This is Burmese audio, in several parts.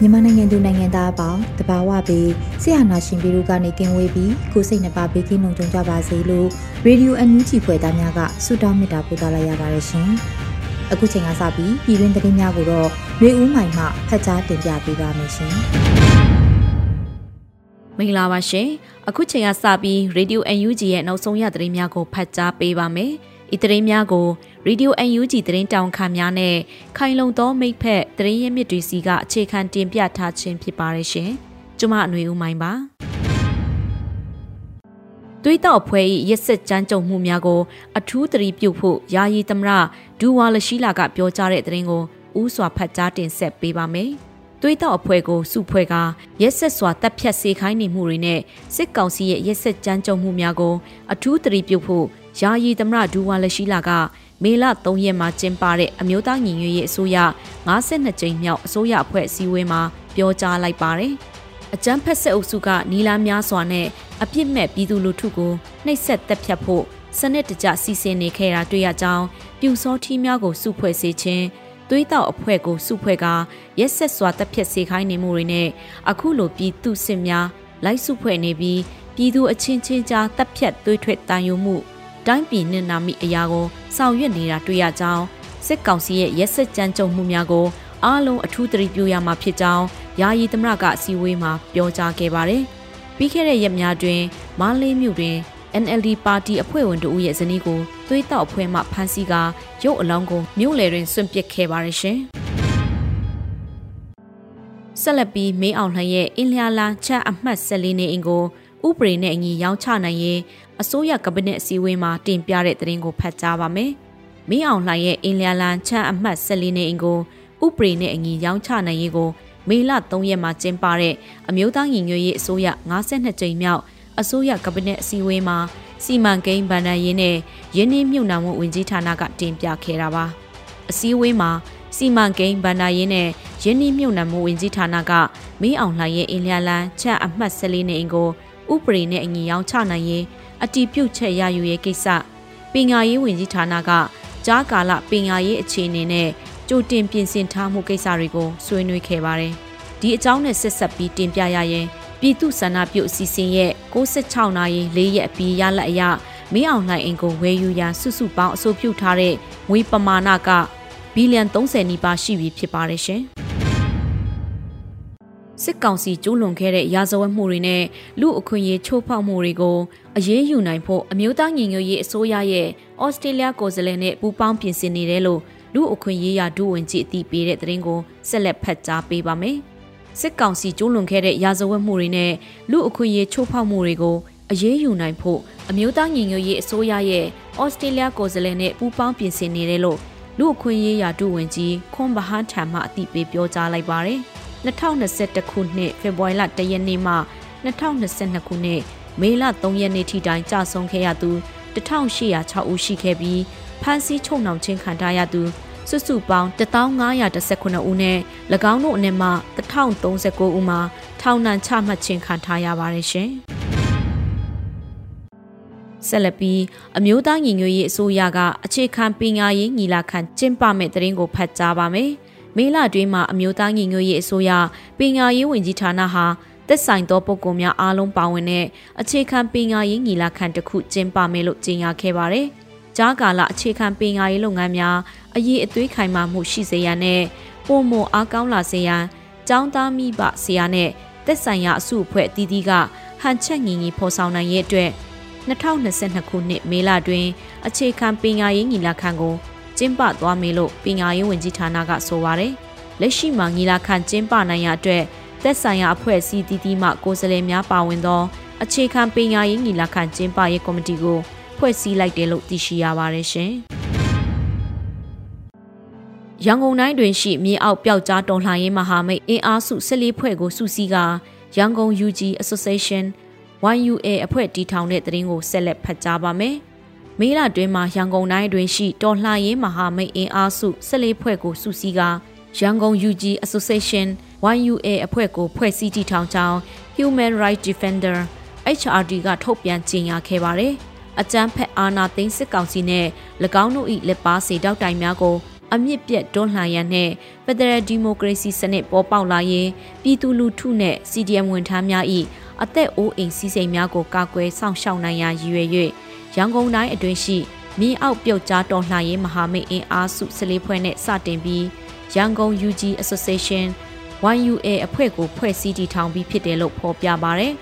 မြန်မာနိုင်ငံသူနိုင်ငံသားအပေါင်းတဘာဝပြီးဆရာနာရှင်ပြည်တို့ကနေကင်းဝေးပြီးကိုစိတ်နှပါဘေးကင်းလုံခြုံကြပါစေလို့ရေဒီယိုအန်ယူဂျီဖွယ်သားများကဆုတောင်းမေတ္တာပို့သလိုက်ရပါတယ်ရှင်။အခုချိန်ကစပြီးပြည်တွင်းသတင်းများကိုတော့ရွေဦးမိုင်မှဖတ်ကြားတင်ပြပေးပါမယ်ရှင်။မင်္ဂလာပါရှင်။အခုချိန်ကစပြီးရေဒီယိုအန်ယူဂျီရဲ့နောက်ဆုံးရသတင်းများကိုဖတ်ကြားပေးပါမယ်။ ဤသတင်းများကိုရေဒီယို UNG သတင်းတောင်ခံများနဲ့ခိုင်လုံသောမိဖက်သတင်းရင်းမြစ်တွေစီကအခြေခံတင်ပြထားခြင်းဖြစ်ပါရဲ့ရှင်။ကျွန်မအຫນွေဦးမိုင်းပါ။တွေးတောက်ဖွဲ၏ရက်ဆက်ကြမ်းကြုံမှုများကို အထူးသတိပြုဖို့ယာယီသမရဒူဝါလရှိလာကပြောကြားတဲ့သတင်းကိုဥစွာဖတ်ကြားတင်ဆက်ပေးပါမယ်။တွေးတောက်အဖွဲကိုစုဖွဲ့ကရက်ဆက်စွာတပ်ဖြတ်စေခိုင်းနေမှုတွေနဲ့စစ်ကောင်စီရဲ့ရက်ဆက်ကြမ်းကြုံမှုများကိုအထူးသတိပြုဖို့ ယာယီသမရဒူဝါလက်ရှိလာကမေလ3ရက်မှာကျင်းပတဲ့အမျိုးသားညီညွတ်ရေးအစိုးရ52ကြိမ်မြောက်အစိုးရအဖွဲ့အစည်းအဝေးမှာပြောကြားလိုက်ပါတယ်။အကြမ်းဖက်စစ်အုပ်စုကနီလာများစွာနဲ့အပြစ်မဲ့ပြည်သူလူထုကိုနှိပ်စက်တပ်ဖြတ်ဖို့စနစ်တကျစီစဉ်နေခဲ့တာတွေ့ရကြောင်းပြူစောထီးများကိုစုဖွဲ့စေခြင်းသွေးတောက်အဖွဲ့ကိုစုဖွဲ့ကရက်ဆက်စွာတပ်ဖြတ်စေခိုင်းနေမှုတွေနဲ့အခုလိုပြည်သူစစ်များလိုက်စုဖွဲ့နေပြီးပြည်သူအချင်းချင်းကြားတပ်ဖြတ်သွေးထွက်တန်ယုံမှု တိုင်းပြည်နဲ့နာမိအရာကိုဆောင်ရွက်နေတာတွေ့ရကြောင်းစစ်ကောင်စီရဲ့ရက်စက်ကြမ်းကြုတ်မှုများကိုအားလုံးအထူးသတိပြုရမှာဖြစ်ကြောင်းယာယီသမရကအစည်းအဝေးမှာပြောကြားခဲ့ပါတယ်။ပြီးခဲ့တဲ့ရက်များတွင်မန္တလေးမြို့တွင် NLD ပါတီအဖွဲ့ဝင်တို့ရဲ့ဇနီးကိုသွေးတောက်အဖွဲ့မှဖမ်းဆီးကာရုပ်အလောင်းကိုမြို့လယ်တွင်ဆွန့်ပစ်ခဲ့ပါတယ်ရှင်။ဆက်လက်ပြီးမင်းအောင်လှိုင်ရဲ့အင်လျာလာချက်အမှတ်14နေအင်ကို ဥပဒေနဲ့အညီရောင်းချနိုင်ရင်အစိုးရကပနစ်အစည်းအဝေးမှာတင်ပြတဲ့သတင်းကိုဖတ်ကြားပါမယ်။မင်းအောင်လှိုင်ရဲ့အင်လျာလန်ချမ်းအမှတ်14နေအင်ကိုဥပဒေနဲ့အညီရောင်းချနိုင်ရေးကိုမေလ3ရက်မှာကျင်းပတဲ့အမျိုးသားညီညွတ်ရေးအစိုးရ52ကြိမ်မြောက်အစိုးရကပနစ်အစည်းအဝေးမှာစီမံကိန်းဗဏ္ဍာရေးနဲ့ရင်းနှီးမြှုပ်နှံမှုဝန်ကြီးဌာနကတင်ပြခဲ့တာပါ။အစည်းအဝေးမှာစီမံကိန်းဗဏ္ဍာရေးနဲ့ရင်းနှီးမြှုပ်နှံမှုဝန်ကြီးဌာနကမင်းအောင်လှိုင်ရဲ့အင်လျာလန်ချက်အမှတ်14နေအင်ကို ဥပဒေနဲ့အညီရောင်းချနိုင်ရေးအတီးပြုတ်ချက်ရယူရေးကိစ္စပညာရေးဝန်ကြီးဌာနကကြားကာလပညာရေးအခြေအနေနဲ့ကြိုတင်ပြင်ဆင်ထားမှုကိစ္စတွေကိုဆွေးနွေးခဲ့ပါတယ်။ဒီအကြောင်းနဲ့ဆက်ဆက်ပြီးတင်ပြရရင်ပြည်သူဆန္ဒပြုအစီအစဉ်ရဲ့66နာရီ၄ရက်အပြီးရလက်အရမင်းအောင်လှိုင်အင်ကိုဝယ်ယူရန်စုစုပေါင်းအဆိုပြုထားတဲ့ငွေပမာဏကဘီလီယံ30နီးပါးရှိပြီဖြစ်ပါတယ်ရှင်။ စစ်ကောင်စီကျူးလွန်ခဲ့တဲ့ရာဇဝတ်မှုတွေနဲ့လူအခွင့်အရေးချိုးဖောက်မှုတွေကိုအရေးယူနိုင်ဖို့အမျိုးသားညီညွတ်ရေးအစိုးရရဲ့ဩစတြေးလျကိုယ်စားလှယ်နဲ့ပူးပေါင်းပြင်ဆင်နေတယ်လို့လူအခွင့်အရေးရာဒုဝန်ကြီးအသိပေးတဲ့သတင်းကိုဆက်လက်ဖတ်ကြားပေးပါမယ်။စစ်ကောင်စီကျူးလွန်ခဲ့တဲ့ရာဇဝတ်မှုတွေနဲ့လူအခွင့်အရေးချိုးဖောက်မှုတွေကိုအရေးယူနိုင်ဖို့အမျိုးသားညီညွတ်ရေးအစိုးရရဲ့ဩစတြေးလျကိုယ်စားလှယ်နဲ့ပူးပေါင်းပြင်ဆင်နေတယ်လို့လူအခွင့်အရေးရာဒုဝန်ကြီးခွန်ဘဟန်ထံမှအသိပေးပြောကြားလိုက်ပါတယ်။ 2021ခုနှစ်ဖေဖော်ဝါရီလ1ရက်နေ့မှ2022ခုနှစ်မေလ3ရက်နေ့ထိတိုင်ကြာဆုံးခဲ့ရသူ1806ဦးရှိခဲ့ပြီးဖမ်းဆီးချုပ်နှောင်ခြင်းခံထားရသူစုစုပေါင်း1519ဦးနဲ့၎င်းတို့အနက်မှ1039ဦးမှာထောင်ဒဏ်ချမှတ်ခြင်းခံထားရပါတယ်ရှင်။ဆက်လက်ပြီးအမျိုးသားညီညွတ်ရေးအစိုးရကအခြေခံပညာရေးညီလာခံကျင်းပမဲ့တဲ့ရင်ကိုဖတ်ကြားပါမယ်။ မေလတွင်းမှာအမျိုးသားညီညွတ်ရေးအစိုးရပညာရေးဝန်ကြီးဌာနဟာသက်ဆိုင်သောပုဂ္ဂိုလ်များအားလုံးပါဝင်တဲ့အခြေခံပညာရေးညီလာခံတစ်ခုကျင်းပမယ်လို့ကြေညာခဲ့ပါတယ်။ကြားကာလအခြေခံပညာရေးလုပ်ငန်းများအရေးအသွေးခိုင်မာမှုရှိစေရန်နဲ့ပုံမအားကောင်းလာစေရန်ကျောင်းသားမိဘဆရာနဲ့သက်ဆိုင်ရာအစုအဖွဲ့အသီးသီးကဟန်ချက်ညီညီဖော်ဆောင်နိုင်ရဲ့အတွက်2022ခုနှစ်မေလတွင်အခြေခံပညာရေးညီလာခံကို ကျင်းပသွားမယ်လို့ပညာရေးဝန်ကြီးဌာနကဆိုပါတယ်။လက်ရှိမှာညီလာခံကျင်းပနိုင်ရအတွက်သက်ဆိုင်ရာအဖွဲ့အစည်းတည်တည်မှကိုယ်စားလှယ်များပါဝင်သောအခြေခံပညာရေးညီလာခံကျင်းပရေးကော်မတီကိုဖွဲ့စည်းလိုက်တယ်လို့သိရှိရပါတယ်ရှင်။ရန်ကုန်တိုင်းတွင်ရှိမြေအောက်ပျောက်ကြားတော်လှန်ရေးမဟာမိတ်အင်အားစု14ဖွဲ့ကိုစုစည်းကရန်ကုန် UG Association YUA အဖွဲ့တည်ထောင်တဲ့သတင်းကိုဆက်လက်ဖတ်ကြားပါမယ်။ မေလတွင်မှာရန်ကုန်တိုင်းတွင်ရှိတော်လှန်ရေးမဟာမိတ်အင်အားစု14ဖွဲ့ကိုစုစည်းကရန်ကုန် UG Association YUA အဖွဲ့ကိုဖွဲ့စည်းတည်ထောင်ကြောင်း Human Rights Defender HRD ကထုတ်ပြန်ကြေညာခဲ့ပါတယ်။အကြမ်းဖက်အာဏာသိမ်းစစ်ကောင်စီနဲ့၎င်းတို့၏လက်ပါစီတောက်တိုင်များကိုအမြင့်ပြတ်တွန်းလှန်ရန်နဲ့ဖက်ဒရယ်ဒီမိုကရေစီစနစ်ပေါ်ပေါက်လာရင်ပြည်သူလူထုနဲ့ CDM ဝန်ထမ်းများ၏အသက်အိုးအိမ်စီးစိမ်များကိုကာကွယ်စောင့်ရှောက်နိုင်ရန်ရည်ရွယ်၍ ရန်ကုန်တိုင်းအတွင်းရှိမြင်းအောက်ပြုတ်ကြားတော်လှန်ရေးမဟာမိတ်အင်အားစု၁၄ဖွဲ့နဲ့စတင်ပြီးရန်ကုန် UG Association YUA အဖွဲ့ကိုဖွဲ့စည်းတည်ထောင်ပြီးဖြစ်တယ်လို့ဖော်ပြပါရယ်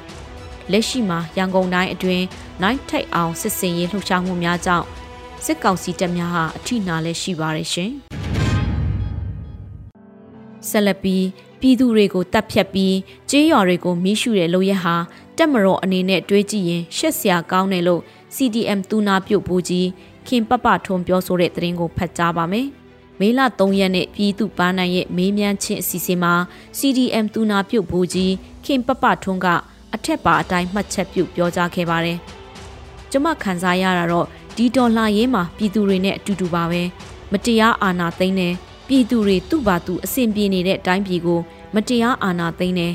လက်ရှိမှာရန်ကုန်တိုင်းအတွင်းနိုင်ထိုက်အောင်စစ်စင်ရေးလှုပ်ရှားမှုများကြောင့်စစ်ကောင်စီတပ်များဟာအထိနာလည်းရှိပါရဲ့ရှင်ဆက်လက်ပြီးပြည်သူတွေကိုတပ်ဖြတ်ပြီးကြေးရွာတွေကိုမီးရှို့တဲ့လုပ်ရဟာ တက်မတော်အနေနဲ့တွေးကြည့်ရင်ရှက်စရာကောင်းတယ်လို့ CDM တူနာပြုတ်ဘူးကြီးခင်ပပထုံပြောဆိုတဲ့သတင်းကိုဖတ်ကြားပါမယ်။မေလ3ရက်နေ့ပြည်သူ့ပန်းနိုင်ရဲ့မေးမြန်းခြင်းအစီအစဉ်မှာ CDM တူနာပြုတ်ဘူးကြီးခင်ပပထုံကအထက်ပါအတိုင်းမှတ်ချက်ပြုပြောကြားခဲ့ပါတယ်။ကျမခံစားရတာတော့ဒီဒေါ်လာရေးမှာပြည်သူတွေနဲ့အတူတူပါပဲမတရားအာဏာသိမ်းတယ်ပြည်သူတွေသူ့ဘာသူအဆင်ပြေနေတဲ့အတိုင်းပြည်ကို မတရားအာဏာသိမ်းတယ်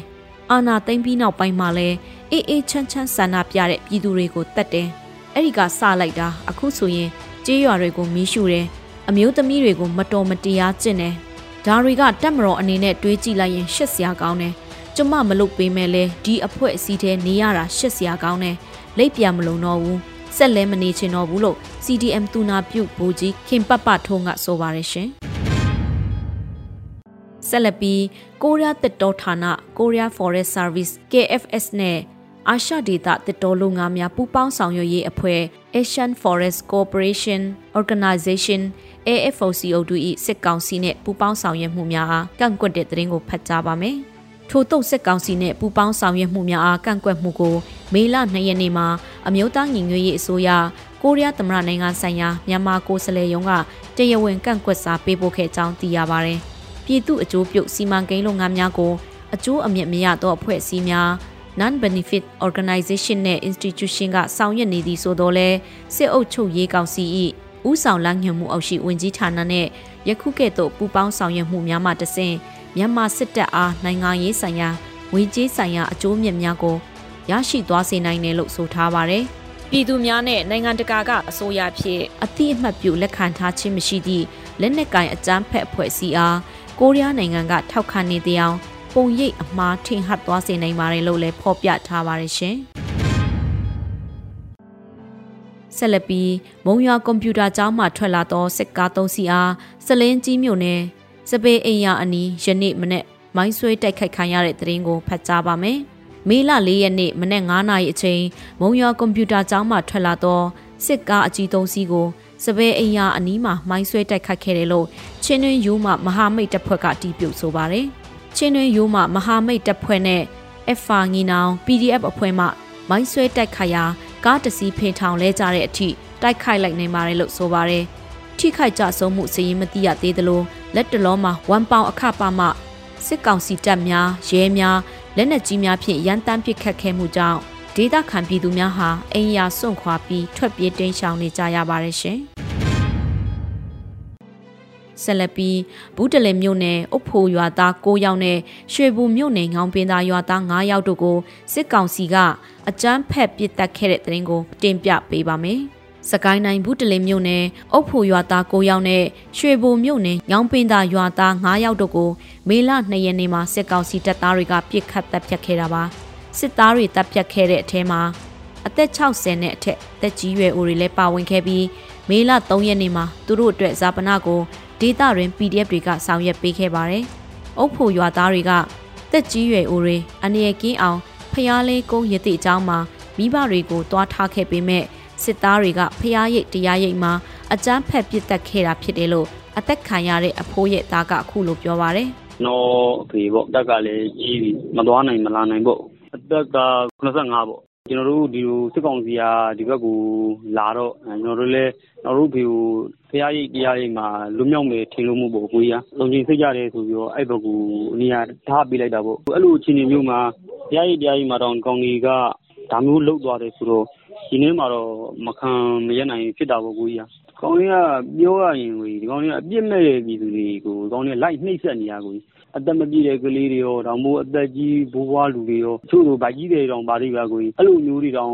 အာဏာသိမ်းပြီးနောက်ပိုင်းမှာလဲ အေးအေးချမ်းချမ်းဆန္ဒပြတဲ့ပြည်သူတွေကိုတတ်တယ်အဲ့ဒီကစလိုက်တာအခုဆိုရင်ကြေးရွာတွေကိုမီးရှို့တယ်အမျိုးသမီးတွေကိုမတော်မတရားကျင့်တယ်ဒါတွေကတက်မတော်အနေနဲ့တွေးကြည့်လိုက်ရင်ရှက်စရာကောင်းတယ်ကျမမလုပ်ပေးမဲ့လဲဒီအဖွဲအစည်းထဲနေရတာရှက်စရာကောင်းတယ်လိပ်ပြမလုံတော့ဘူးဆက်လဲမနေချင်တော့ဘူးလို့ CDM တူနာပြုတ်ဘူကြီးခင်ပပထုံးကဆိုပါတယ်ရှင်ဆက်လက်ပြီးကိုရီးယားတစ်တော်ဌာန Korea Forest Service KFS နဲ့ အာရှဒေသတစ်တော်လုပ်ငန်းများပူးပေါင်းဆောင်ရွက်ရေးအဖွဲ့ Asian Forest Cooperation Organization AFOCO2 ၏စစ်ကောင်စီနဲ့ပူးပေါင်းဆောင်ရွက်မှုများအားကန့်ကွက်တဲ့သတင်းကိုဖတ်ကြားပါမယ်။ထို့တုတ်စစ်ကောင်စီနဲ့ပူးပေါင်းဆောင်ရွက်မှုများအားကန့်ကွက်မှုကိုမေလ2ရက်နေ့မှာအမျိုးသားညီညွတ်ရေးအစိုးရကိုရီးယားသမ္မတနိုင်ငံဆိုင်ရာမြန်မာကိုယ်စားလှယ်ရုံးကတရားဝင်ကန့်ကွက်စာပေးပို့ခဲ့ကြောင်းသိရပါဗျ။ပြည်သူအကျိုးပြုစီမံကိန်းလုပ်ငန်းများကိုအကျိုးအမြတ်မရသောအဖွဲ့အစည်းများ non-benefit organization နဲ့ institution ကဆောင်ရွက်နေသည်ဆိုတော့လဲစစ်အုပ်ချုပ်ရေးကောင်စီ၏ဥဆောင်လမ်းညွှန်မှုအောက်ရှိဝင်ကြီးဌာနနဲ့ယခုကဲ့သို့ပူးပေါင်းဆောင်ရွက်မှုများမှတဆင့်မြန်မာစစ်တပ်အားနိုင်ငံရေးဆိုင်ရာငွေကြေးဆိုင်ရာအကျိုးမြတ်များကိုရရှိသွားစေနိုင်တယ်လို့ဆိုထားပါတယ်။ပြည်သူများနဲ့နိုင်ငံတကာကအစိုးရဖြစ်အတိအမှတ်ပြုလက်ခံထားခြင်းမရှိသည့်လက်နက်ကင်အကြမ်းဖက်အဖွဲ့အစည်းအားကိုရီးယားနိုင်ငံကထောက်ခံနေတဲ့အကြောင်း ပုံရိပ်အမှားထင်ဟပ်သွားစေနိုင်ပါတယ်လို့လည်းဖော်ပြထားပါတယ်ရှင်။ဆက်လက်ပြီးမုံရွာကွန်ပျူတာကျောင်းမှထွက်လာသောစစ်ကား၃စီးအားစလင်းကြီးမြို့နယ်စပယ်အိမ်ယာအနီးယနေ့မနေ့မိုင်းဆွဲတိုက်ခိုက်ခံရတဲ့သတင်းကိုဖတ်ကြားပါမယ်။မေလ၄ရက်နေ့မနေ့9နာရီအချိန်မုံရွာကွန်ပျူတာကျောင်းမှထွက်လာသောစစ်ကားအကြီးသုံးစီးကိုစပယ်အိမ်ယာအနီးမှာမိုင်းဆွဲတိုက်ခိုက်ခဲ့တယ်လို့ချင်းတွင်းယူမှမဟာမိတ်တပ်ဖွဲ့ကတီးပြုတ်ဆိုပါတယ်။ ချင်းတွင်းယူမှမဟာမိတ်တပ်ဖွဲ့နဲ့ FA ငီနောင် PDF အဖွဲ့မှမိုင်းဆွဲတိုက်ခိုက်ရာကားတစီးဖင်ထောင်လဲကြတဲ့အထိတိုက်ခိုက်လိုက်နိုင်ပါတယ်လို့ဆိုပါတယ်။ထိခိုက်ကြဆုံးမှုစည်ရင်မသိရသေးသလိုလက်တလုံးမှာဝမ်ပေါင်အခပါမှစစ်ကောင်စီတပ်များရဲများလက်နက်ကြီးများဖြင့်ရန်တမ်းပစ်ခတ်ခဲ့မှုကြောင့်ဒေသခံပြည်သူများဟာအိမ်ယာစွန့်ခွာပြီးထွက်ပြေးတိမ်းရှောင်နေကြရပါတယ်ရှင် ဆက်လက်ပြီးဘူးတလင်မြို့နယ်အုတ်ဖိုရွာသား9ယောက်နဲ့ရွှေဘူမြို့နယ်ငောင်ပင်သားရွာသား9ယောက်တို့ကိုစစ်ကောင်စီကအကြမ်းဖက်ပစ်တက်ခဲ့တဲ့တဲ့ရင်ကိုတင်ပြပေးပါမယ်။စကိုင်းတိုင်းဘူးတလင်မြို့နယ်အုတ်ဖိုရွာသား9ယောက်နဲ့ရွှေဘိုမြို့နယ်ညောင်ပင်သာရွာသား9ယောက်တို့ကိုမေလ2ရက်နေ့မှာစစ်ကောင်စီတပ်သားတွေကပြစ်ခတ်တပ်ဖြတ်ခဲ့တာပါစစ်သားတွေတပ်ဖြတ်ခဲ့တဲ့အထဲမှာအသက်60နဲ့အထက်သက်ကြီးရွယ်အိုတွေလည်းပါဝင်ခဲ့ပြီးမေလ3ရက်နေ့မှာသူတို့အတွက်ဇာပနာကို ဒေတာတွင် PDF တွေကဆောင်ရွက်ပေးခဲ့ပါတယ်။အုပ်ဖို့ရွာသားတွေကတက်ကြီးရွယ်အိုတွေအနေရကင်းအောင်ဖျားလေးကုန်းရတိအကြောင်းမှာမိဘတွေကိုတွားထားခဲ့ပေမဲ့စစ်သားတွေကဖျားရိတ်တရားရိတ်မှာအကြမ်းဖက်ပစ်တက်ခဲ့တာဖြစ်တယ်လို့အသက်ခံရတဲ့အဖိုးရဲ့သားကအခုလိုပြောပါရယ်။နော်အဖေပေါ့တက်ကလည်းကြီးပြီမသွားနိုင်မလာနိုင်ပေါ့အသက်က85ပေါ့ ကျွန်တော်တို့ ဒီလိုစစ်ကောင်စီက ဒီဘက်ကိုလာတော့ ကျွန်တော်တို့လည်း ကျွန်တော်တို့ဖေကိုဖရားရိတ်တရားရိတ်မှာ လွတ်မြောက်မယ်ထင်လို့မှုပေါ့ကိုကြီးက လုံခြုံစိတ်ကြတယ်ဆိုပြီးတော့ အဲ့ဘက်ကိုအနည်းထားပေးလိုက်တာပေါ့ အဲ့လိုအခြေအနေမျိုးမှာဖရားရိတ်တရားရိတ်မှာတော့ကောင်ကြီးကဒါမျိုးလှုပ်သွားတယ်ဆိုတော့ဒီနေ့မှာတော့ မခံမရနိုင်ဖြစ်တာပေါ့ကိုကြီးကကောင်းလေးကပြောရရင်ကိုဒီကောင်းလေးကအပြစ်မဲ့တဲ့ပြည်သူတွေကိုကောင်းလေးလိုက်နှိပ်စက်နေရကိုကြီး အသက်မပြည့်တဲ့ကလေးတွေရော ဒါမှမဟုတ်အသက်ကြီးဘိုးဘွားလူတွေရော တချို့ဆို ဗိုက်ကြီးတွေတောင်ပါသေးပါကိုကြီး အဲ့လိုမျိုးတွေတောင်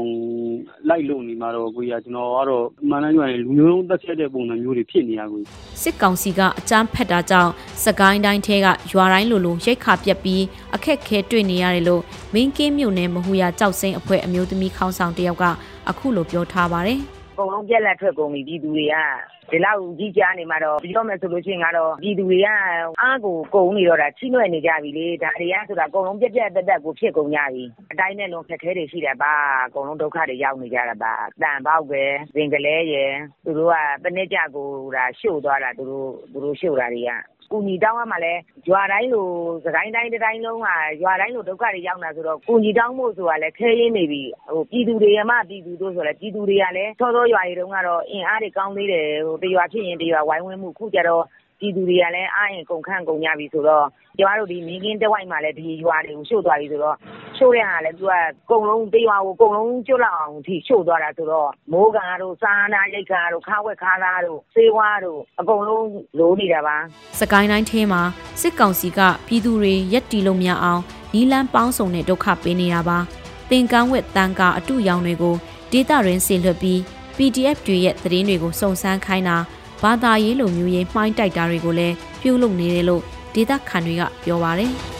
လိုက်လို့နေမှာတော့ ကိုကြီးက ကျွန်တော်ကတော့မှန်တမ်းပြောရင် လူမျိုးလုံးသက်ဖြတ်တဲ့ပုံစံမျိုးတွေဖြစ်နေရကိုကြီး စစ်ကောင်စီက အကြမ်းဖက်တာကြောင့်စကိုင်းတိုင်းထဲက ရွာတိုင်းလိုလို ရိတ်ခါပြက်ပြီး အခက်ခဲတွေ့နေရတယ်လို့ မင်းကင်းမြို့နယ် မဟူရကြောက်စင်းအဖွဲ့ အမျိုးသမီးခေါင်းဆောင်တယောက်က အခုလိုပြောထားပါတယ် အကုန်လုံးပြက်လက်ထွက်ကုန်ပြီပြည်သူတွေကဒီလောက်ကြီးကြားနေမှာတော့ပြောမယ်ဆိုလို့ရှိရင်ကတော့ပြည်သူတွေကအားကိုကုန်နေတော့တာချိနှွဲ့နေကြပြီလေဒါတွေကဆိုတာအကုန်လုံးပြက်ပြက်တက်တက်ကိုဖြစ်ကုန်ကြပြီအတိုင်းနဲ့လုံးခက်ခဲတွေရှိတယ်ပါအကုန်လုံးဒုက္ခတွေရောက်နေကြတာပါတန်ပေါက်ပဲပင်ကလေးရယ်သူတို့ကပနစ်ကြကိုဒါရှို့သွားတာသူတို့သူတို့ရှို့တာတွေက ကူညီတောင်းရမှာလဲရွာတိုင်းလိုစကိုင်းတိုင်းတိုင်းလုံးက ရွာတိုင်းလို ဒုက္ခတွေရောက်နေတာဆိုတော့ ကူညီတောင်းဖို့ဆိုတာလဲခဲရင်းနေပြီဟိုပြည်သူတွေကမှ ပြည်သူတို့ဆိုလဲပြည်သူတွေကလည်းသောသောရွာတွေတုန်းကတော့ အင်အားတွေကောင်းသေးတယ်ဟိုတရွာဖြစ်ရင် တရွာဝိုင်းဝန်းမှုခုကြတော့ ပြည်သူတွေကလည်း အားရင်ကုန်ခန့်ကုန်ကြပြီဆိုတော့ ကျမတို့ဒီမင်းကင်းတဝိုက်မှာလည်း ဒီရွာတွေကို ရှို့သွားပြီဆိုတော့ ရှို့တဲ့ဟာလည်း သူကကုံလုံးတရွာကိုကုံလုံးကျွတ်လောက်အောင်ထိ ရှို့သွားတာဆိုတော့ မိုးကန်တို့ စားနာရိတ်ကန်တို့ ခါဝက်ခါသားတို့စေးဝါတို့ အကုန်လုံးလိုးနေတာပါစကိုင်းတိုင်းထဲမှာ စစ်ကောင်စီက ပြည်သူတွေရက်တီလို့မရအောင်နီလန်းပေါင်းစုံနဲ့ ဒုက္ခပေးနေတာပါ သင်္ကန်းဝက်တန်ကအတုရောင်တွေကို ဒေတာရင်းဆင်လွှတ်ပြီး PDF တွေရဲ့ သတင်းတွေကို စုံစမ်းခိုင်းတာ ဘာသာရေးလိုမျိုးရေးမှိုင်းတိုက်တာတွေကိုလည်းပြုလုပ်နေတယ်လို့ဒေသခံတွေကပြောပါတယ်။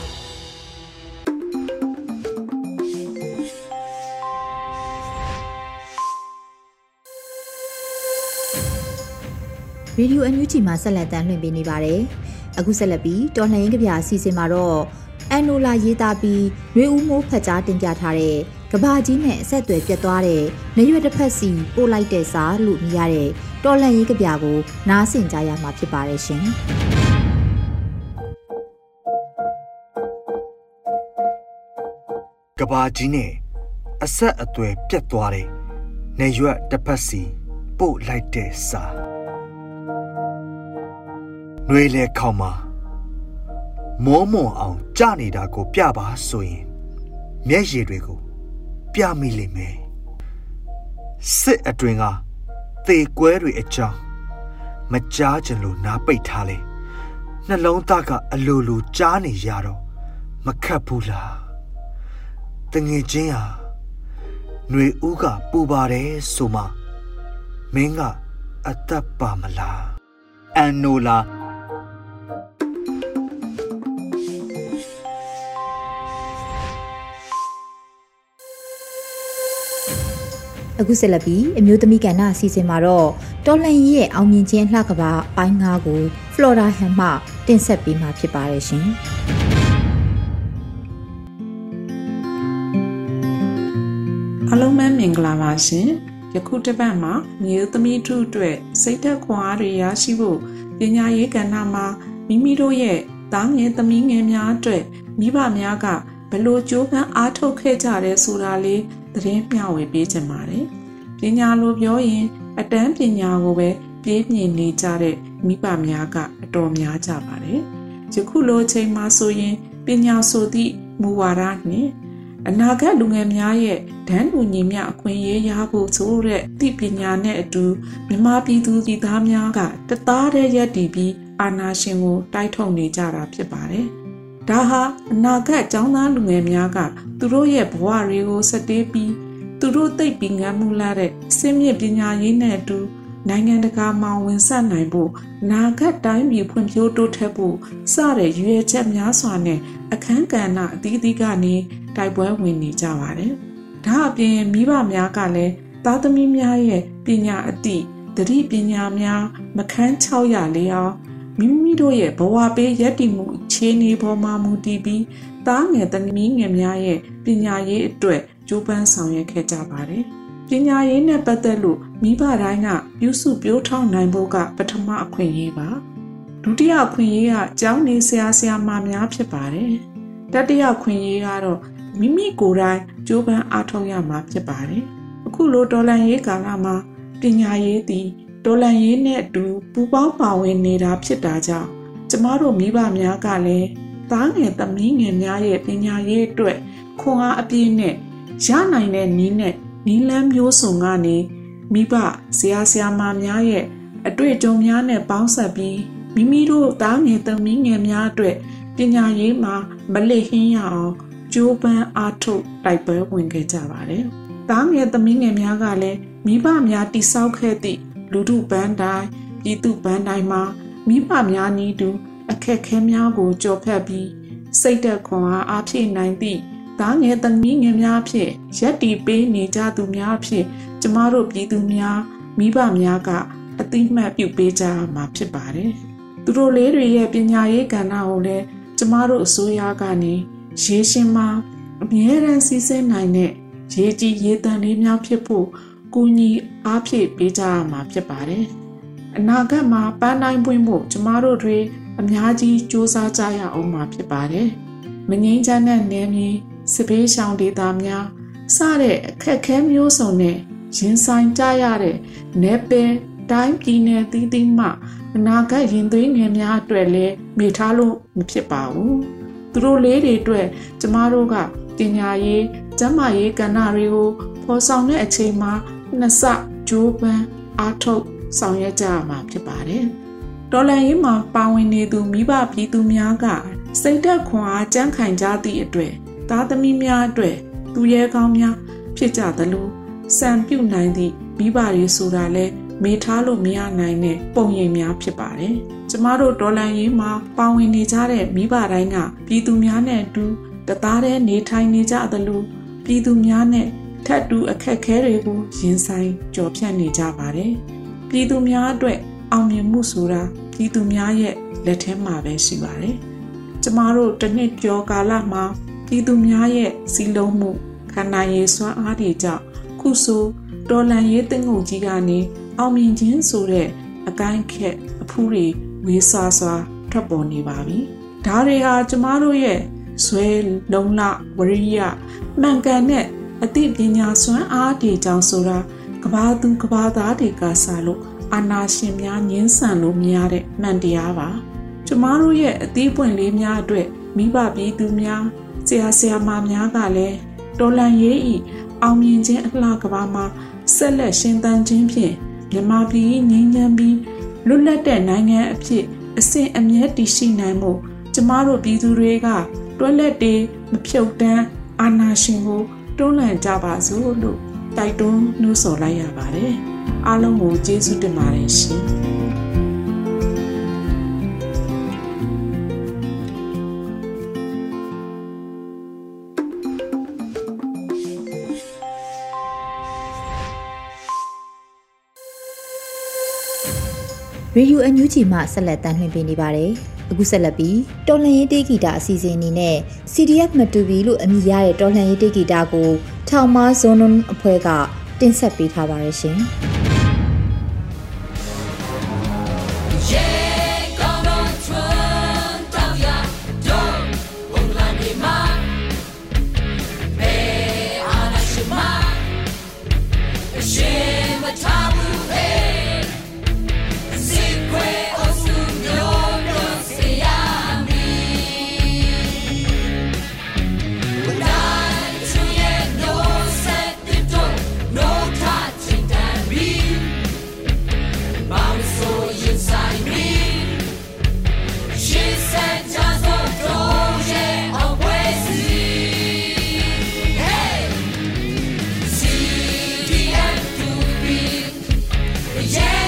ရေဒီယိုအန်ယူဂျီမှာဆက်လက်တမ်းလွှင့်ပေးနေပါတယ်။အခုဆက်လက်ပြီးတော်လှန်ရေးကြပြအစီအစဉ်မှာတော့အန်နိုလာရေးသားပြီးရွေဦးမိုးဖတ်ကြားတင်ပြထားတဲ့ကဘာကြီးနဲ့အဆက်အသွယ်ပြတ်သွားတဲ့နေရွက်တစ်ဖက်စီပို့လိုက်တဲ့စာလို့မြင်ရတဲ့ တော်လန်ရေးကြပြကိုနားဆင်ကြရမှာဖြစ်ပါတယ်ရှင်။ကဘာကြီးနဲ့အဆက်အသွယ်ပြတ်သွားတဲ့နေရွက်တစ်ဖက်စီပို့လိုက်တဲ့စာနှွေလေခေါမှာမောမွန်အောင်ကြနေတာကို ပြပါဆိုရင် မျက်ရည်တွေကို ပြမိလိမ့်မယ်စစ်အတွင်က သေကွဲတွေအကြောင်းမကြားကြလို့နားပိတ်ထားလေနှလုံးသားကအလိုလိုကြားနေရတော့မခတ်ဘူးလားတငယ်ချင်းဟာຫນွေဦးကပူပါတယ်ဆိုမှမင်းကအသက်ပါမလားအန်နိုလာ အခုဆက်လက်ပြီးအမျိုးသမီးကဏ္ဍအစီအစဉ်မှာတော့တော်လှန်ရေးရဲ့အောင်မြင်ခြင်းလှကပါပိုင်း၅ကို Flora Han မှတင်ဆက်ပေးမှာဖြစ်ပါတယ်ရှင်။အားလုံးပဲမင်္ဂလာပါရှင်။ယခုတစ်ပတ်မှာမျိုးသမီးတို့အတွက်စိတ်သက်ခွန်အားတွေရရှိဖို့ပညာရေးကဏ္ဍမှာမိမိတို့ရဲ့သားငယ်သမီးငယ်များအတွက်မိဘများကဘလို့ကြိုးပမ်းအားထုတ်ခဲ့ကြတယ်ဆိုတာလေး သတင်းမျှဝေပေးချင်ပါတယ်။ပညာလိုပြောရင် အတန်းပညာကိုပဲပြေးမြင်နေကြတဲ့မိဘများကအတော်များကြပါတယ်။ယခုလိုချိန်မှာဆိုရင်ပညာဆိုသည့်မူဝါဒနှင့်အနာဂတ်လူငယ်များရဲ့ဒန်းတူညီမျှအခွင့်အရေးရဖို့ဆိုတဲ့သိပညာနဲ့အတူမြမပြည်သူပြည်သားများကတသားတည်းရပ်တည်ပြီးအာဏာရှင်ကိုတိုက်ထုတ်နေကြတာဖြစ်ပါတယ်။ ဒါဟာအနာဂတ်ចောင်းသားလူငယ်များကသူတို့ရဲ့ဘဝတွေကိုစတေးပြီးသူတို့သိပ်ပင်ငန်းမှုလာတဲ့စင်မြင့်ပညာရေးနဲ့အတူနိုင်ငံတကာမှာဝင်ဆက်နိုင်ဖို့နာဂတ်တိုင်းပြည်ဖွံ့ဖြိုးတိုးတက်ဖို့စတဲ့ရွေချက်များစွာနဲ့အခန်းကဏ္ဍအသီးသီးကနေတိုက်ပွဲဝင်နေကြပါတယ်။ဒါအပြင်မိဘများကလည်းသားသမီးများရဲ့ပညာအသည့်သတိပညာများမခန်း600လေအောင် မိမိတို့ရဲ့ဘဝပေးရည်တည်မှုခြေနေပေါ်မှာမူတည်ပြီးတားငယ်သမီးငယ်များရဲ့ပညာရေးအတွက်ကြိုးပမ်းဆောင်ရွက်ခဲ့ကြပါတယ်။ပညာရေးနဲ့ပတ်သက်လို့မိဘတိုင်းကပြုစုပြောထောင်နိုင်ဖို့ကပထမအခွင့်အရေးပါ။ဒုတိယအခွင့်အရေးကကျောင်းနေဆရာဆရာမများဖြစ်ပါတယ်။တတိယအခွင့်အရေးကတော့မိမိကိုယ်တိုင်ကြိုးပမ်းအားထုတ်ရမှာဖြစ်ပါတယ်။အခုလိုတော်လန်ရေးကာလမှာပညာရေးသည် တော်လန်ရေးနဲ့အတူပူပေါင်းပါဝင်နေတာဖြစ်တာကြောင့်ကျမတို့မိဘများကလည်းသားငယ်သမီးငယ်များရဲ့ပညာရေးအတွက်ခွန်အားအပြည့်နဲ့ရနိုင်တဲ့နည်းနဲ့နီးလန်းမျိုးစုံကနေမိဘဆရာဆရာမများရဲ့အတွေ့အကြုံများနဲ့ပေါင်းစပ်ပြီးမိမိတို့သားငယ်သမီးငယ်များအတွက်ပညာရေးမှာမလစ်ဟင်းရအောင်ကြိုးပမ်းအားထုတ်တိုက်ပွဲဝင်ခဲ့ကြပါတယ်။သားငယ်သမီးငယ်များကလည်းမိဘများတိဆောက်ခဲ့သည့် လူထုပန်းတိုင်းပြည်သူပန်းတိုင်းမှာမိဘများနည်းတူအခက်ခဲများကိုကြော်ဖြတ်ပြီးစိတ်သက်ခွန်အားအားဖြည့်နိုင်သည့်သားငယ်သမီးငယ်များဖြင့်ရက်တီပေးနေကြသူများဖြင့်ကျမတို့ပြည်သူများမိဘများကအတိမတ်ပြုပေးကြမှာဖြစ်ပါတယ်။သူတို့လေးတွေရဲ့ပညာရေးကဏ္ဍကိုလည်းကျမတို့အစိုးရကနေရေရှင်းမှာအမြဲတမ်းစီးဆင်းနိုင်တဲ့ရေကြီးရေတန်လေးများဖြစ်ဖို့ ကူညီအားဖြည့်ပေးကြရမှာဖြစ်ပါတယ်။အနာဂတ်မှာပန်းတိုင်းပွင့်ဖို့ကျမတို့တွေအများကြီးစူးစမ်းကြရအောင်မှာဖြစ်ပါတယ်။မငိမ့်ချမ်းတဲ့နယ်မြေစပေးရှောင်ဒေသများစတဲ့အခက်ခဲမျိုးစုံနဲ့ရင်ဆိုင်ကြရတဲ့နယ်ပယ်တိုင်းပြည်နယ်သီးသီးမှအနာဂတ်ရင်သွေးငယ်များအတွက်လည်းမိထားလို့မဖြစ်ပါဘူး။သူတို့လေးတွေအတွက်ကျမတို့ကပညာရေး၊ကျန်းမာရေးကဏ္ဍတွေကိုဖော်ဆောင်တဲ့အချိန်မှာ နှစ်ဆဂျိုးပန်းအားထုတ်ဆောင်ရွက်ကြရမှာဖြစ်ပါတယ်။ဒေါ်လာရေးမှာပါဝင်နေသူမိဘပြည်သူများကစိတ်သက်ခွန်အားကြမ်းခိုင်ကြသည့်အတွက်သားသမီးများအတွက်သူရဲကောင်းများဖြစ်ကြသလိုစံပြုတ်နိုင်သည့်မိဘတွေဆိုတာလဲမေထားလို့မရနိုင်တဲ့ပုံရိပ်များဖြစ်ပါတယ်။ကျမတို့ဒေါ်လာရေးမှာပါဝင်နေကြတဲ့မိဘတိုင်းကပြည်သူများနဲ့အတူတသားတည်းနေထိုင်နေကြသလိုပြည်သူများနဲ့ ထပ်တူအခက်ခဲတွေကိုရင်ဆိုင်ကြော်ဖြတ်နေကြပါတယ်။ပြည်သူများအတွက်အောင်မြင်မှုဆိုတာပြည်သူများရဲ့လက်ထဲမှာပဲရှိပါတယ်။ကျမတို့တစ်နှစ်ကျော်ကာလမှာပြည်သူများရဲ့စီလုံးမှုခန္ဓာရည်စွမ်းအားတွေကြောင့်ခုဆိုတော်လန်ရေးတင်ငုံကြီးကနေအောင်မြင်ခြင်းဆိုတဲ့အကိုင်းခက်အဖူးတွေဝေးဆွာဆွာထွက်ပေါ်နေပါပြီ။ဒါတွေဟာကျမတို့ရဲ့ဇွဲလုံလဝရိယမှန်ကန်တဲ့ အသိပညာစွမ်းအားတွေကြောင့်ဆိုတာကဘာသူကဘာသားတွေကစားလို့အာနာရှင်များညှင်းဆန်လို့မရတဲ့မှန်တရားပါကျမတို့ရဲ့အသီးပွင့်လေးများအတွက်မိဘပြည်သူများဆရာဆရာမများကလည်းတော်လန်ရေးဤအောင်မြင်ခြင်းအလှကဘာမှာဆက်လက်ရှင်သန်ခြင်းဖြင့်မြန်မာပြည်ငြိမ်းချမ်းပြီးလွတ်လပ်တဲ့နိုင်ငံအဖြစ်အစဉ်အမြဲတည်ရှိနိုင်မှုကျမတို့ပြည်သူတွေကတွက်လက်တွေမဖြုတ်တမ်းအာနာရှင်ကို တွန်းလှန်ကြပါစို့လို့တိုက်တွန်းနှိုးဆော်လိုက်ရပါတယ်။အားလုံးကိုကျေးဇူးတင်ပါတယ်ရှင်။ Radio NUG မှဆက်လက်တမ်းလှည့်ပေးနေပါတယ်။အခုဆက်လက်ပြီးတော်လှန်ရေးတေးဂီတာအစီအစဉ်အနေနဲ့ CDF မတူဘီလို့အမည်ရတဲ့တော်လှန်ရေးတေးဂီတာကိုထောင်မဇွန်နွန်အဖွဲ့ကတင်ဆက်ပေးထားပါရရှင်။ yeah.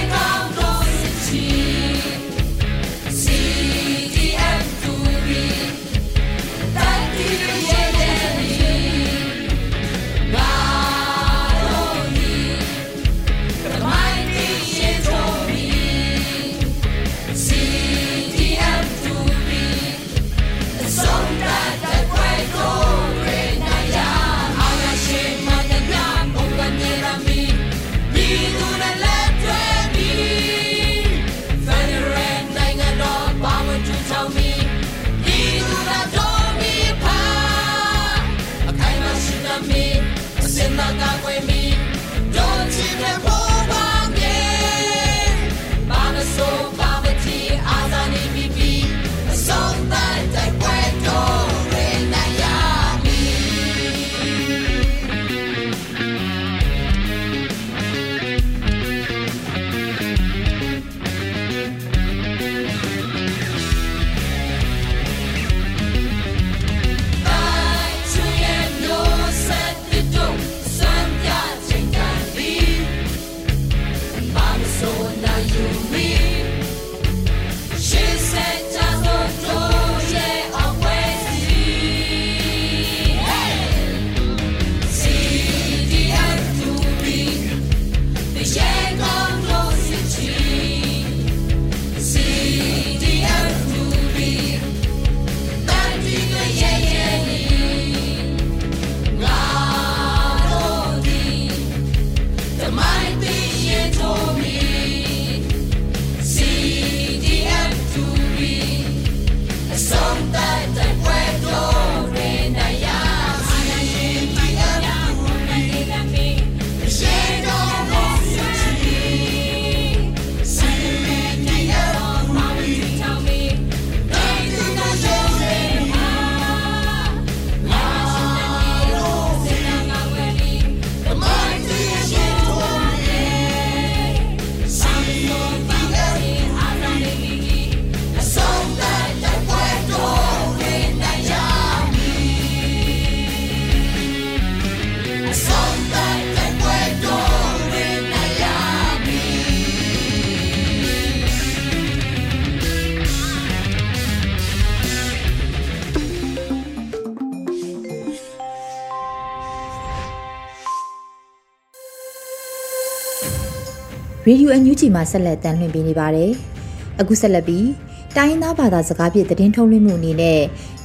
ရေဒီယိုအန်ယူဂျီမှာဆက်လက်တမ်းလွှင့်ပေးနေပါတယ်။အခုဆက်လက်ပြီးတိုင်းရင်းသားဘာသာစကားဖြင့်သတင်းထုတ်လွှင့်မှုအနေနဲ့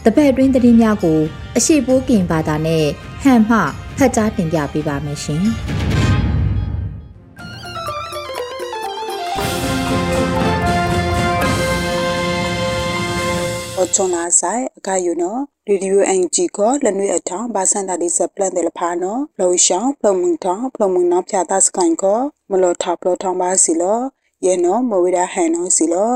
တပတ်အတွင်းသတင်းများကို အရှိပိုးကင်ဘာသာနဲ့ဟန်မှဖတ်ကြားတင်ပြပေးပါမယ်ရှင်။အချွန်လာဆိုင်အခါယူနော် ရေဒီယိုအန်ဂျီကိုလနွေအထောင်ဘာစန်တာဒီစပလန်တယ်လဖာနော်လောရှောင်းပလမုန်ထောင်ပလမုန်နော်ဖြာတာစကန်ကိုမလောထောက်ပလောထောင်ပါစီလောယေနော်မဝိဒါဟန်နော်စီလော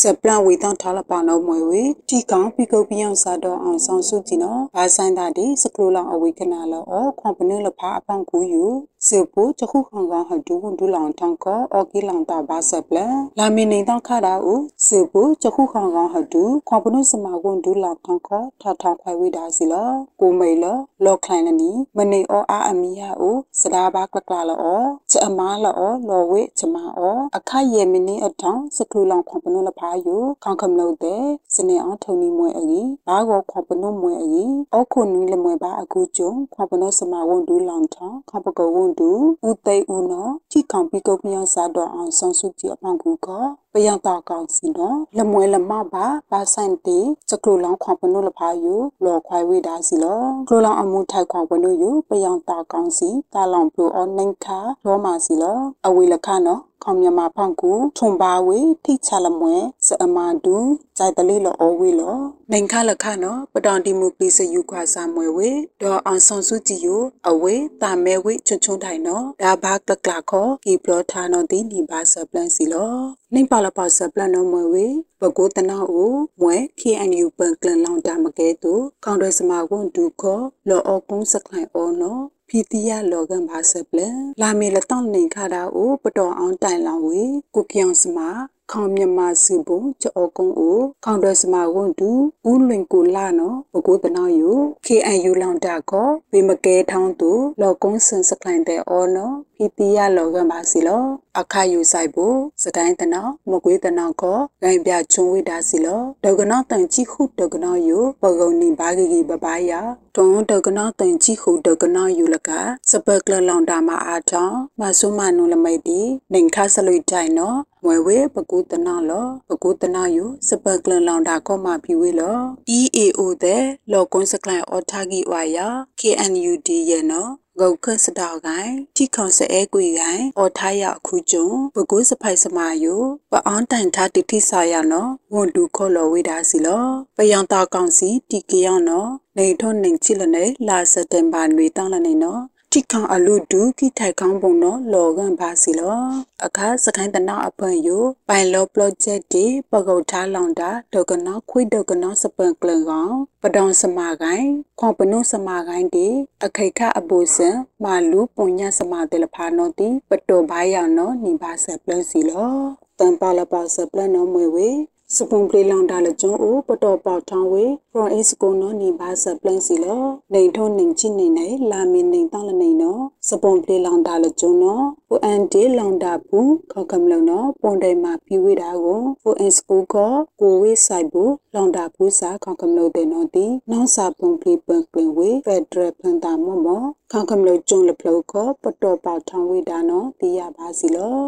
စပလန်ဝေတောင်းထားလပနောမွေဝေတီကောင်ပိကုတ်ပြောင်းစားတော့အောင်ဆောင်စုကြည့်နော်ဘာဆိုင်တာဒီစကလိုလောင်အဝေကနာလောအောခွန်ပနလဖာအပန့်ကူယူ စေပူချခုခေါင်ကောင်ဟဒူဒူလောင်ထောင်းကောအော်ကီလောင်တာဘာစပလန်လာမီနေတော့ခါတာဦးစေပူချခုခေါင်ကောင်ဟဒူခွန်ပနုစမာကွန်ဒူလောင်ထောင်းကောထထောင်းခွိုင်ဝေတာစီလောကိုမိလောလောခလိုင်လနီမနေအောအာအမီယာဦးစဒါဘာကလကလာလောချအမားလောလောဝေချမအောအခယေမီနီအထောင်းစကလူလောင်ခွန်ပနုလဖာယူခေါင်ခမလို့တဲ့စနေအောင်ထုံနီမွဲအကြီးဘာကောခွန်ပနုမွဲအကြီးအောခုနီလမွဲပါအခုကျုံခွန်ပနုစမာဝန်ဒူလောင်ထောင်းခေါပကောဝန်တူဦးသိဦးနော်ထိခေါင်ပြီးကုတ်မြောက်စားတော့အောင်ဆောင်စုကြည့်အပေါင်းကူက ပယံတာကောင်စီနော်လမွဲလမပါဘာဆိုင်တေစကလိုလောင်ခွန်ပနုလဖာယူလော်ခွိုင်ဝေတာစီလောကလိုလောင်အမှုထိုက်ခွန်ပနုယူပယံတာကောင်စီတာလောင်ပလိုအနိုင်ခါလောမာစီလောအဝေလခနော်ခေါမြမဖောင်ကူထုံပါဝေထိချလမွဲစအမဒူဂျိုင်တလီလောအဝေလောနိုင်ခလခနော်ပတောင်ဒီမိုကရေစီယူခွာစာမွဲဝေဒေါ်အောင်ဆောင်စုကြည်ယအဝေတာမဲဝေချွချွန်ထိုင်နော်ဒါဘာကကလာခောကီပလောထာနော်ဒီနီဘာဆပလန်စီလောနိပါလပါဆပလန်နော်မွဲဝေပကိုတနာအိုမွဲ KNU ပန်ကလန်လောင်တာမကဲတူကောင်ရဲစမာကွန်ဒူခောလောအကုန်းစခိုင်အောနော်ဖီတီယာလောကန်ဘာဆပလလာမီလတောင်းနေခါတာအိုပတော်အောင်တိုင်လောင်ဝေကုပြောင်စမာ ခေါမြမစုပုံကြောကုံအိုခေါန်ဒစမာဝန်တူဦးလွင်ကိုလာနော်ဘကိုတနာယို KNU လောင်တာကောဝေမကဲထောင်းတူလောကုန်းစင်စကလိုင်းတဲ့အော်နော်ဖီတီယာလောကန်ပါစီလောအခါယူဆိုင်ဖို့စတိုင်းတနောမကွေးတနောကောဂိုင်ပြချုံဝိတာစီလောဒေါကနောတန်ချိခုဒေါကနောယိုပဂုံနိဘာဂီဂီဘဘာယာတွန်ဒေါကနောတန်ချိခုဒေါကနောယိုလကစပကလလောင်တာမအားထောင်းမဆုမနုလမိတ်တီနှင်ခါဆလွိတိုင်နော် မွယ်ဝဲပကူတနာလောပကူတနာယိုစပကလလောင်တာကောမဖြူဝေလော EAO တဲ့လောကွန်စကလန်အော်ထာဂီဝါယာ KNUD ရဲ့နော်ဂုတ်ခစတောက်ကိုင်ထိခေါစအဲကွေကိုင်အော်ထားရအခုကျုံဘကုစဖိုက်စမာယိုပအောင်တိုင်ထားတိတိဆာရနော်ဝန်တူခေါ်လော်ဝေတာစီလောပယံတာကောင်စီတီကယောနော်နေထွန်းနေချီလနေလာစက်တင်ဘာနွေတောင်းလနေနော် တိခေါအလူဒူခိထိုက်ခေါပုံနော်လော်ကန်ပါစီလောအခါစခိုင်းတနာအပွင့်ယိုပိုင်လောပလော့ဂျက်တီပကုတ်ထားလောင်တာဒေါကနောခွိဒေါကနောစပန်ကလန်ကောင်ပဒေါန်စမာကိုင်ခွန်ပနုစမာကိုင်တီအခိခအပူစံမာလူပုညစမာတေလဖာနောတီပတောဘာယာနောနိဘာဆပလန်စီလောတန်ပါလပါဆပလန်နောမွေဝေ စပွန်ပလီလောင်တာလကျွန်းအိုပတော်ပေါထောင်းဝေပရောအစ်ကိုနော်နီဘာဆပလန်စီလောနေထုံးနေချိနေနေလာမင်းနေတောင်းလနေနော်စပွန်ပလီလောင်တာလကျွန်းနော်ပူအန်ဒီလောင်တာဘူးခေါကမလုံနော်ပွန်တိုင်မှာပြီးဝေတာကိုပူအင်စကူကောကိုဝေးဆိုင်ဘူးလောင်တာဘူးစာခေါကမလုံတဲ့နော်တီနော်စာပွန်ပလီပန်ကလင်ဝေဖက်ဒရယ်ဖန်တာမော့မော့ခေါကမလုံကျွန်းလဖလောက်ကောပတော်ပေါထောင်းဝေတာနော်တီးရပါစီလော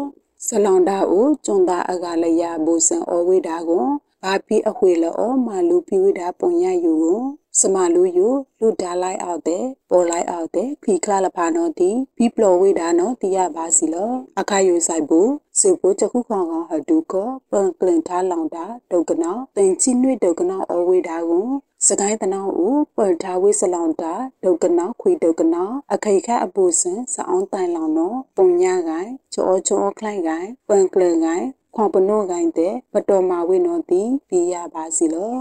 ဆလောင်တာကိုကျွန်းသားအကလည်းရဘူးစံအဝေးတာကိုဘာပြီးအခွေလောမာလူပြီးဝေးတာပုံရယူကိုစမလူယူလူဒါလိုက်အောင်တဲ့ပေါ်လိုက်အောင်တဲ့ဖီခလာလဖာနော်တီပြီးပလော်ဝေးတာနော်တီရပါစီလောအခါယူဆိုင်ဘူးစေဖို့ချခုခေါင်ကောင်ဟဒူကောပန်ကလင်ထားလောင်တာဒုကနောတင်ချိနွေဒုကနောအဝေးတာကို စကိုင်းတနောဦးပေါ်ထားဝေးစလောင်တာဒုကနောခွေဒုကနောအခိခအပူစင်စအောင်တိုင်လောင်နော်ပုံညကိုင်ချောချောခလိုက်ကိုင်ပန်ကလင်ကိုင်ခွန်ပနောကိုင်တဲ့ပတော်မာဝေနော်တီပြီးရပါစီလော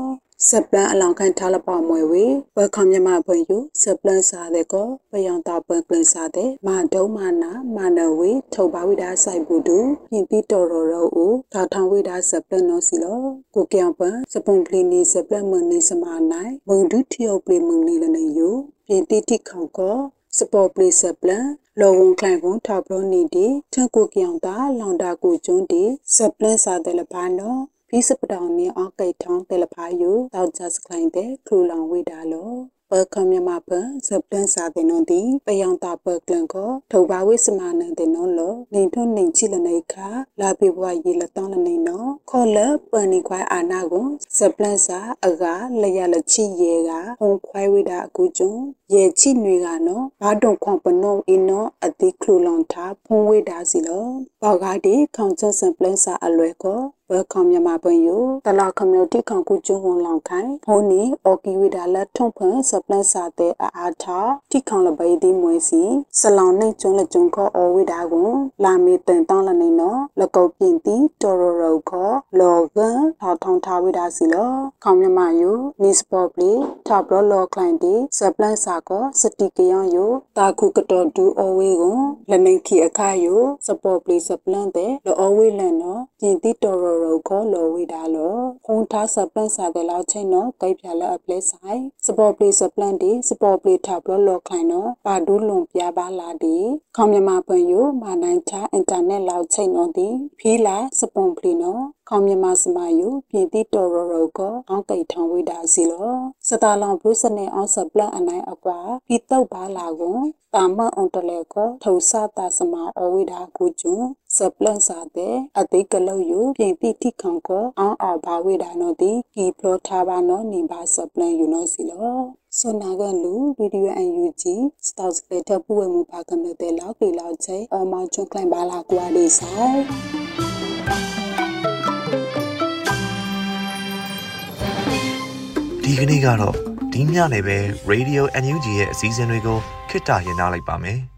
စပလန်အလောင်ခိုင်ထားလပမွယ်ဝေဝက်ခေါမြမဖွင့်ယူစပလန်စားတဲ့ကောပယံတာပွင့်ကလင်စားတဲ့မာဒုံမာနာမာနဝေထုတ်ပါဝိဒါဆိုင်ဘူးတူပြင်ပြီးတော်တော်ရောဦးထာထောင်ဝိဒါစပလန်နော်စီလောကိုကံပန်စပွန်ပလီနီစပလန်မနီစမာနိုင်မုံဒုထီယိုပလီမုန်နီလနေယူပြင်တိတိခေါကောစပေါ်ပလီစပလန်လောဝန်ခလိုက်ကွန်ထောက်ပလောနီဒီထန်ကိုကြောင်တာလောင်တာကိုကျွန်းဒီစပလန်စားတဲ့လဘာနော် ဖီစပတောင်မီအောက်ကိတ်ထောင်းတယ်လဖာယူတောက်ကြစကလိုင်းတဲ့ခလူလောင်ဝေတာလောပကမြမပဇပလန်စာတဲ့နော်ဒီပယံတာပကလန်ကိုထောဘာဝိစမနန်တဲ့နော်လောနေထွန်းနေချိလနေခါလာပေဘွားရေလတောင်းလနေနော်ခေါ်လပနိခွိုင်အာနာကိုဇပလန်စာအကလရလချိရေကဟုံခွိုင်ဝိတာအကူကျုံရေချိနွေကနော်ဘာတုံခွန်ပနုံအင်းနော်အတိခလူလွန်တာဖုံဝိတာစီလောဘောက်ကားဒီခေါင်ချဆန်ပလန်စာအလွယ်ကို ဘခေါမြန်မာပွင့်ယတလာကွန်မြူနတီခေါကူကျုံဝန်လောင်ခိုင်ဖုန်နီအော်ကီဝီဒါလက်ထုံဖန်စပလန်စာတဲ့အာထာတီခေါလဘေးဒီမွေစီဆလောင်နေကျုံလက်ကျုံခေါ်အော်ဝီဒါကိုလာမီတန်တောင်းလနေနော်လကောက်ပြင်တီတော်ရရောခေါ်လောဂန်ထောက်ထောင်းထားဝီဒါစီလောခေါမြန်မာယနီစပေါ်ပလီထောက်ဘလောကလိုင်းတီစပလန်စာကောစတီကယောယတာခုကတော်ဒူအော်ဝေကိုလနေခီအခါယစပေါ်ပလီစပလန်တဲ့လောအော်ဝေလန်နော်ပြင်တီတော်ရရောခေါ်လောဝီဒါလောဖုန်ထားစပလန်စာတဲ့လောက်ချင်းနော်ကိပြလာအပလက်ဆိုင်စပေါ်ပလီစပလန်တီစပေါ်ပလီထောက်ဘလောလောကလိုင်းနော်ပါဒူးလွန်ပြပါလာဒီခေါမြန်မာပွင့်ယမာနိုင်ချာအင်တာနက်လောက်ချင်းနော်ဒီဖီလာစပွန်ပလီနော်ခေါမြန်မာစမယုပြည်တိတော်ရရောကအောင်းကိထောင်ဝိဒါစီလောစတာလောင်ဘုစနေအောင်စပလန်အနိုင်အကွာပြီးတော့ပါလာကွန်တာမအွန်တလေကိုထုံစတာစမအဝိဒါကိုကျွန်း စပလန်စာတဲ့အတိတ်ကလောက်ယပြည်တိတိခေါင်ကိုအောင်းအောင်ဘာဝိဒါနော်ဒီကီပလောထားပါနော်နေပါစပလန်ယူနော်စီလောဆွနာကလူဗီဒီယိုအန်ယူဂျီစတောက်စကလက်ထပ်ပွေမှုပါကမဲ့တဲ့လောက်ဒီလောက်ချေအမောင်ကျွန်းကလိုင်ပါလာကွာလေးဆိုင်ဒီကနေ့ကတော့ဒီညနေပဲ Radio NUG ရဲ့အစည်းအဝေးတွေကိုခਿੱတရနာလိုက်ပါမယ်။